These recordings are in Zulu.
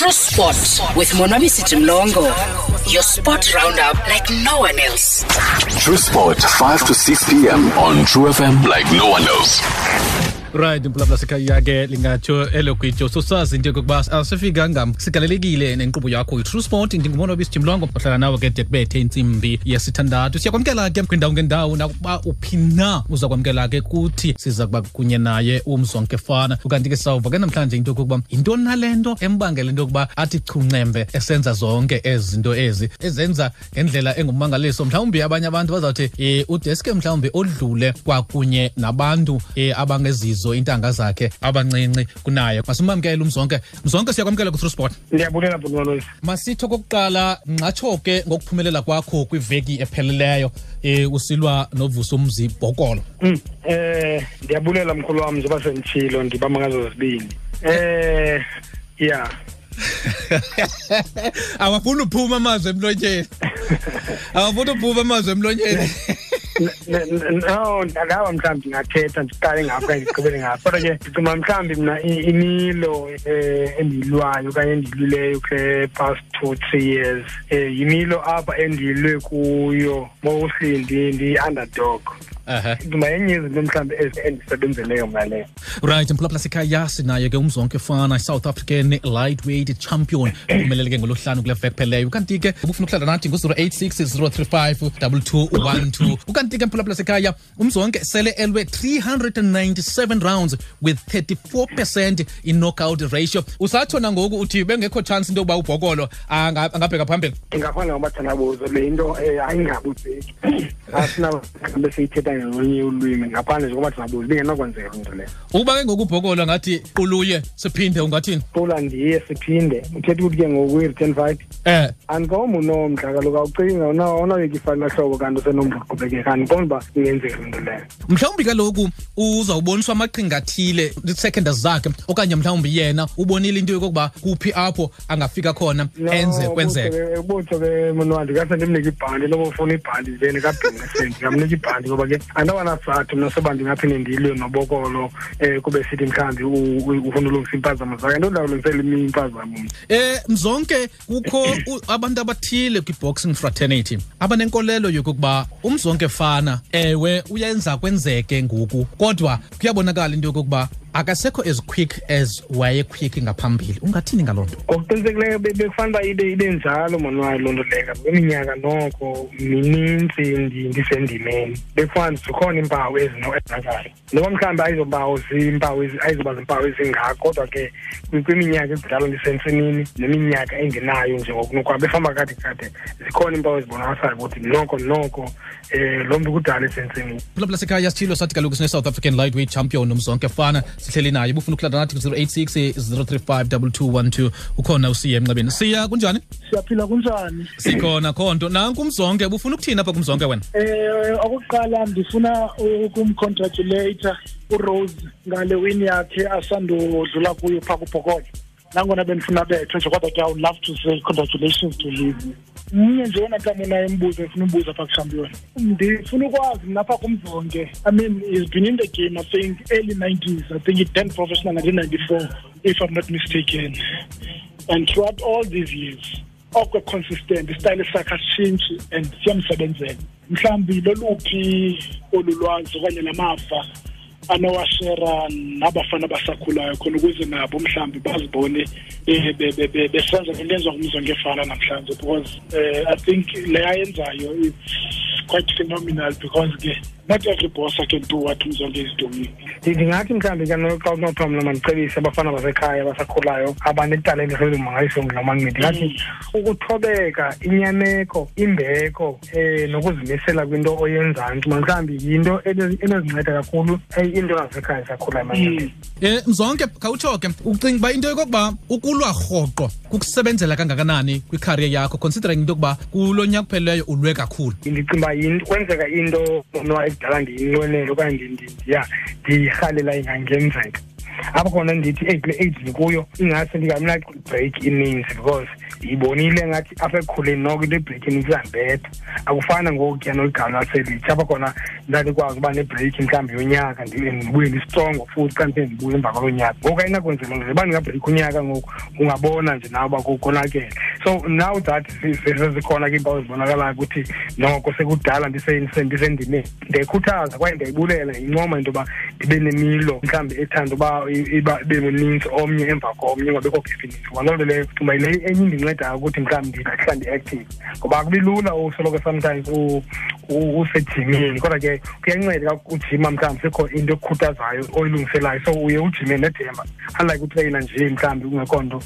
True Sport with Monwabisi Jimlongo. Your sport roundup like no one else. True Sport, 5 to 6 p.m. on True FM like no one else. Right impulapula sekhaya ke lingatsho elo gwityo sosazi into yokokuba asifika ngam sigalelekile nenkqubo yakho i-true sport. Ndingumona wabisi jimlongo ohlala nawe ke de kubethe intsimbi yesithandathu. Siyakwamkela ke kwindawo ngendawo nakuba uphi na uza kwamkela ke kuthi siza kuba kunye naye umzonke fana. Ukanti ke sawuva ke namhlanje into yokokuba yintoni nale nto embangela into yokuba athi chuncembe esenza zonke ezi zinto ezi ezenza ngendlela engummangaliso mhlawumbi abanye abantu bazawuthi um udeske mhlawumbi odlule kwakunye nabantu um abangezizo iintanga zakhe abancinci kunaye. Masimamkele umzonke. Mzonke siyakwamkela ku-true sport. Ndiyabulela bhuti masitsho kokuqala nxatsho ke ngokuphumelela kwakho kwiveki epheleleyo um usilwa novuso umzi bhokolo. Um eh ndiyabulela mkhulu wam njengoba senditshilo ndibamba ngazo zibini. Eh ya. Awafuni uphuma amazwi emlonyeni. Awafuni uphuma amazwi emlonyeni. no ndalaba mhlawumbi ndingathetha ndiqale ngapho kanye ndigqibele ngapho kodwa ke ndicima mhlawumbi mna imilo um endiyilwayo okanye endiyilwileyo kule past two three years um yimilo apha endiyilwe kuyo. Mostly ndi- ndi-underdog ehe ndicinga yenye yezinto mhlawumbi ezi endisebenzeleyo mna leyo. Right mphulaphula sekhaya sinaye ke umzonke fana i-south african lightweight champion. Uphumelele ke ngolohlanu kule vek pheleyo. Kanti ke ubufuna ukuhlala nathi ngu-086 035 2212 ukanti ke mphulaphula sekhaya umzonke sele elwe 397 rounds with 34 percent i-knockout ratio. Usatsho nangoku uthi bengekho chance into yokuba ubhokolo anga- angabheka phambili. Ingafana ngobathandabuzo le into um ayingabuzeki asinambe siyithetha nolunye ulwimi ngaphandle nje kobathandabuzo ibingenokwenzeka loo nto leyo ukuba ke ngoku ubhokolo ngathi quluye siphinde ungathini? Cula ndiye siphinde. Uthetha ukuthi ke ngoku i-return fight eh. Andikomo unomdla kaloku awucinga awunawuyeka ifani lahlobo kanti usenomdla qhubekeka andiqondi uba ingenzeka loo nto leyo mhlawumbi kaloku uzawuboniswa amaqhinga athile secondas zakhe okanye mhlawumbi yena ubonile into yokokuba kuphi apho angafika khona enze kwenzeke. ubutho ke monwandi kase ndimnika ibhanti loba ufuna ibhanti nje ndikabhinqiseni ndingamnika ibhanti ngoba ke andinawanasathu mna soba ndingaphinde ndiyilwe nobokolo um kube sithi mhlawumbi u- u- ufuna ulungisa iimpazamo zakhe. Ndodawulungisela iminye impazamo. Mna eh mzonke kukho u- abantu abathile kwi-boxing fraternity abanenkolelo yokokuba umzonke fana ewe uyenza kwenzeke ngoku. Kodwa kuyabonakala into yokokuba akasekho as quick as wayequick ngaphambili. Ungathini ngaloo nto ngokuqinisekileyo be- bekufanele uba ibe ibe njalo monwayo loo nto leyo. Kweminyaka noko minintsi ndi- ndisendimeni. Bekufanele zikhona iimpawu ezinoenzakalayo noba mhlawumbi ayizobawo ziimpawu ezi- ayizoba zimpawu ezingako kodwa ke kwi- kwiminyaka ekudala ndisentsimini neminyaka engenayo nje ngokunokwa befamba kade kade zikhona iimpawu ezibonakasayo ukuthi noko noko um lo mntu kudala esentsimini phulaphula sekhaya sithilo sathi kaloku sine-south african lightweight champion nomzonke fana. Sihleli naye. Bufuna ukuhlala nathi ku-086 035 2212 ukhona usiya emnxebeni siya kunjani? Siyaphila kunjani? Sikhona kho nto nanku umzonke bufuna ukuthini apha kumzonke wena? Eh okokuqala ndifuna ukumcongratulata urose ngale win yakhe asandodlula kuyo phaa kubhokolo nangona bendifuna bethe nje kodwa ke i would love to say congratulations to him. Mnye nje wona ntam unayo umbuzo ndifuna umbuza phaa kuchampion ndifuna ukwazi mnapha kumzonke i mean he's been in the game i think early 90s i think he turned professional 1994 if i'm not mistaken. And throughout all these years okwe consistent isitayile sakhe asitshintshi and siyamsebenzela. Mhlawumbi loluphi olu lwazi okanye namava anowashera nabafana abasakhulayo khona ukuze nabo mhlawumbi bazibone eh, be- be- be- besenza le nto yenziwa ngumzonke efana namhlanje because uh, i think le ayenzayo is quite phenomenal because ke not every boss can do what umzonke is doing. Ndi- ndingathi mhlawumbi kano- xa kunothiwa mna mandicebise abafana basekhaya abasakhulayo abanetalente sezimangaliso ngulamanqindi ndingathi ukuthobeka inyameko imbeko um nokuzimisela kwinto oyenzayo ndicinga mhlawumbi yinto ene- enozinceda kakhulu eh, into zasekhaya sakhulayo emanqindini um mzonke khawutsho ke ucinga uba into yokokuba ukulwa rhoqo kukusebenzela kangakanani kwikharier yakho considering into yokuba kulo nyaka kuphelileyo ulwe kakhulu? Ndicinga uba yin- kwenzeka into noba ekudala ndiyinqwenele okanye ndi- ndi- ndiya ndiyirhalela ingangenzeka. Apho khona ndithi eyi kule age ndikuyo ingase ndingamna break ininzi because yibonile ngathi apha ekukhuleni noko into ebreakini kuyandibetha akufana ngokuya noligama laselitsha apha khona ndandikwazi uba nebreaki mhlawumbi yonyaka ndi- ndibuye ndistrongo futhi kanti ndibuye emva kwalo nyaka. Ngoku ayinakwenzela nje uba ndingabreaki unyaka ngoku ungabona nje nawe uba kukonakele. So now that zi- zi- sezikhona ke iimpawu ezibonakalayo ukuthi noko sekudala ndise- ndise- ndisendimeni ndiyayikhuthaza kwaye ndiyayibulela yincoma into yoba ndibe nemilo mhlawumbi ethanda uba i- iba ibe mnintsi omnye emva komnye ungabekho gefinisi ngaloo nto leyo ndicinga uba yile enye indincedayo ukuthi mhlawumbi ndihlala ndi-active ngoba akubi lula usoloko sometimes u- u- usejimini. Kodwa ke kuyanceda ka ujima mhlawumbi sekho into ekukhuthazayo oyilungiselayo. So uye ujime nethemba. Unlike utreyina nje mhlawumbi kungekho nto um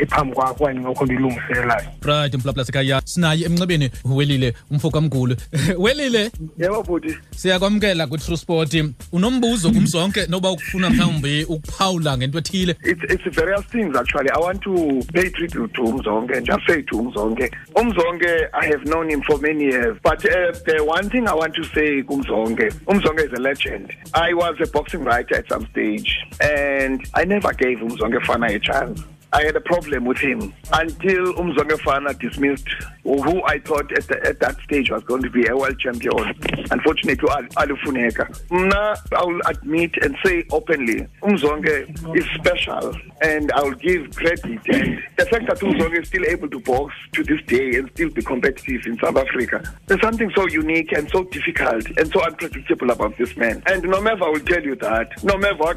ephambi kwakho okanye ngekho nto ilungiselelayo right mplapla sekhaya. Sinaye emnxebeni. Welile umfo kamgulu welile? Yebo bhuti siyakwamkela kwi-true sport. Unombuzo kumzonke noba ukufuna mhlawumbi ukuphawula ngento ethile. It's, it's various things actually. I want to pay tribute to umzonke just say to umzonke umzonke i have known him for many years but uh, the one thing i want to say kumzonke umzonke is a legend. I was a boxing writer at some stage and i never gave umzonke fana a chance I had a problem with him until Umzonge Fana dismissed who I thought at, the, at that stage was going to be a world champion. Unfortunately, Al- Alufuneka. I will admit and say openly, Umzonge is special and I will give credit. And the fact that Umzonge is still able to box to this day and still be competitive in South Africa, there's something so unique and so difficult and so unpredictable about this man. And Nomeva will tell you that. Nomeva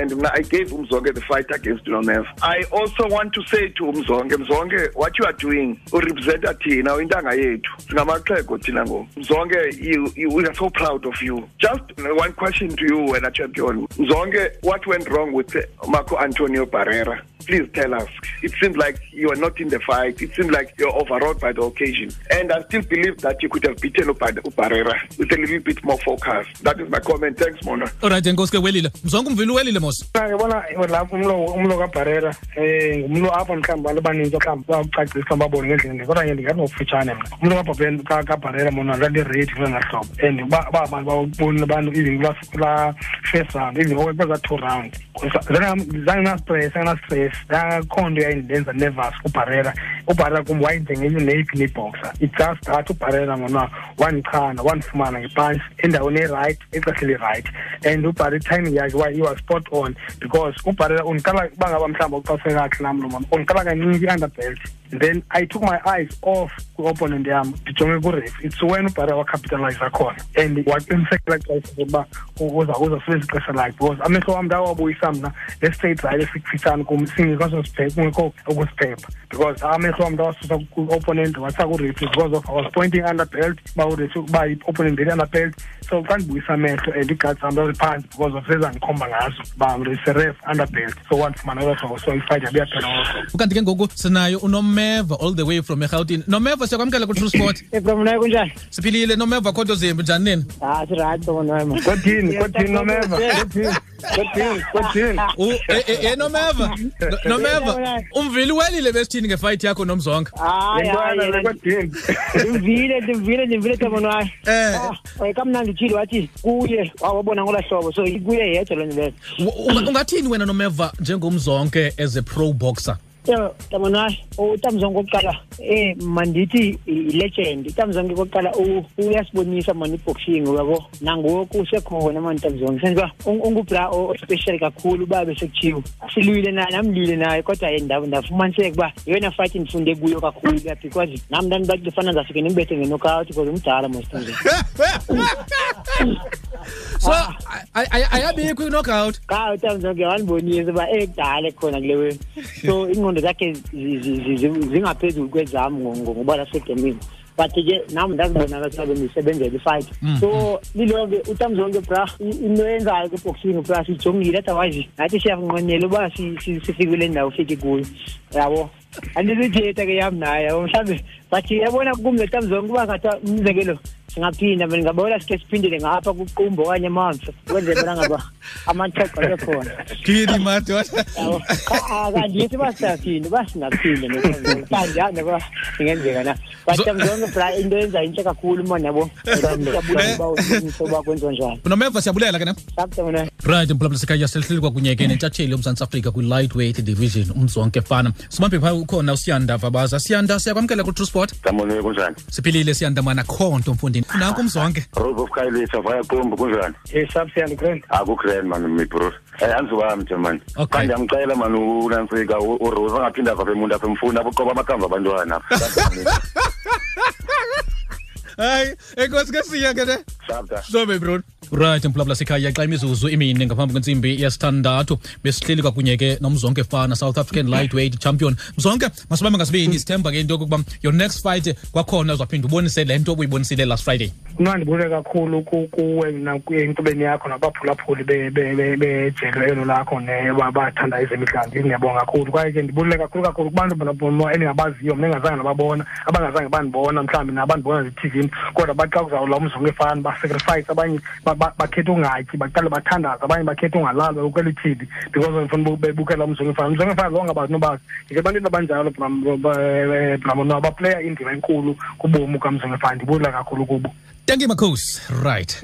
and I gave Umzonge the fight against Nomeva. I also want to say to Umzonge, Mzonge, what you are doing, urepresenta thina intanga yethu. Singamaxhego thina ngo. Mzonge, you, we are so proud of you. Just one question to you, when a champion. Mzonge, what went wrong with Marco Antonio Barrera? Please tell us. It seems like you are not in the fight. It seems like you're overawed by the occasion. And I still believe that you could have beaten Upa- Barrera with a little bit more focus. That is my comment. Thanks, Mona. olright enkosi ke welile mzonke umvile uwelile mos ngibona lapho umlo umlo kabharera um ngumlo apho mhlawumbi abantu abaninzi mhlawumbi bawucacisa babone ngendlela ndi kodwa ke ndingathi ngokufutshane mna umlo kabhabhen- ka- kabharera mona ndandiredi kule ngahlobo and uba uba abantu bawubonile abantu even kulaa kulaa first round even kweza two round. Zange nastress angenastress akho nto yayindenza nervous kubharera ubharera kum wayinjengenye neyiphi neyibhoxa it's just that ngona wandichana wandifumana ngepanshi endaweni erayithi exesha elirayithi and ubharera itiming yakhe wa- iwas spot on because ubharera undiqala uba ngaba mhlawumbi uxase kakuhle nam lo mama undiqala kancinci i-underbelt then i took my eyes off kwi-opponent yam ndijonge kuref. It's when ubharera wacapitalize khona. And waqinisekela xesha sokuba uza ixesha lakhe because amehlo wam ndawabuyisa mna le-straight right esikufitshane kum singekho kungekho ukusiphepha because amehlo wam ndawasusa ku-opponent wasa kurefe because of i was pointing under belt uba urefi uba i-opponent beli under belt. So xa ndibuyisa amehlo and iigadi zam zaziphantsi because of sezandikhomba ngazo uba ndiseref under belt. So wandifumana olo hlobo so ifight yabe olo hlobo ukanti ke ngoku sinayo unomeva all the way from erhawutini nomeva siyakwamkela ku-true sport? Ebromnayo kunjani? Siphilile nomeva khonto zimbi njani nini? Hayi sirayithi somonwema kodini kodini nomeva? kodini kodini kodini U- e- e- e nomeva? No- nomeva umvili welile besithini ngefayithi yakho nomzonke hayi yintwana le hayi kodini ndimvile ndimvile ndimvile somonwayo Eh. kamnandi utshile wathi kuye. Wawabona ngolaa hlobo so kuye yedwa loo nto leyo. U- unga- ungathini wena nomeva njengomzonke as a pro boxer? So tamonwayo utamzonke okokuqala um mandithi yilegend utamzonke okokuqala u- uyasibonisa mani iboxing yabo nangoku usekhona mani utamzonke senze uba un- ungubra ospecial kakhulu uba besekuthiwo silwile naye namlwile naye kodwa ye nda- ndafumaniseka uba yeyona fight ndifunde kuyo kakhulu ya because nam ndandibathi fana ndizafike ndimbethe ngenokawuthi because umdala mositamzonke so ay- ay- ayabikho i-knockout cha utamzonke wandibonisa uba ekudala ekhona kule wena so ingqondo zakhe zi- zi- zi- zi- zingaphezulu kwezam ngo- ngo- ngoba lasegemini but ke nami ndazibona sabe ndisebenzela ifight. So lilonke utamzonke bra i- into yenzayo kweboxing bra siyijongile otherwise. Nathi siyakunqwenela uba si- si- sifike kule ndawo ufike kuyo. Yabo? Andizithetha ke yam naye yabo mhlawumbe. But yabona kum le tamzonke uba ngathiwa umzekelo singaphinda mina ngabona sike siphindele ngapha kuqumbo okanye mamfe kwenzele bona ngaba amatheko abekhona kini mati yabo Ah, kandithi uba singaphinde kanjani ba ingenzeka na? But Zo- mzonke bra into yenza intle kakhulu mona yabo Eh. kwenziwa njani. Nomeva siyabulela ke ne right mphulaphula sekhaya selihleli kwakunye ke nentshatsheli yomzantsi afrika kwi-lightweight division umzonke fana. Sibambe phaa ukhona usiyanda vabaza. Siyanda siyakwamkela ku-true sport. Kamone kunjani? siphilile siyanda mana kho nto mfundini nanko umzonke Robo of Khayelitsha vaya Qumbu kunjani? yes absiyanda grand Akukgrand man my bro. Eh anzubami nje man. Okay. Kanti ngiyamcela man uNansika uRose angaphinda apha emuntu apha emfuna aboqoba amakamba abantwana apha. hayi enkosi ke siya ke ne? Sabda. sobe bro. Right mphulaphula sekhaya xa imizuzu imini ngaphambi kwentsimbi yesithandathu. Besihleli kwakunye ke nomzonke fana south african lightweight champion. Mzonke masibambe ngasibini sithemba ke into yokokuba your next fight kwakhona uzaphinda ubonise le nto obuyibonisile last friday. Kunandibule kakhulu ku- kuwe enkcubeni yakho nabaphulaphuli be- be- be- bejelo elo lakho ne ba- bathanda ezemidlalo. Ndingiyabonga kakhulu. Kwaye ke ndibulule kakhulu kakhulu kubantu endingabaziyo mna engazange nababona abangazange bandibona mhlawumbi nabandibona kodwa bathi xa kuzawula efana basacrifice abanye ba- ba- bakhetha ungatyi baqale bathandaza abanye bakhetha ungalali babukela because bebukela efana. Efana lo ngabantu nobazi ndike bantwini abanjalo bramona indima enkulu kubomi efana kakhulu kubo. Thank you makhosi. Right.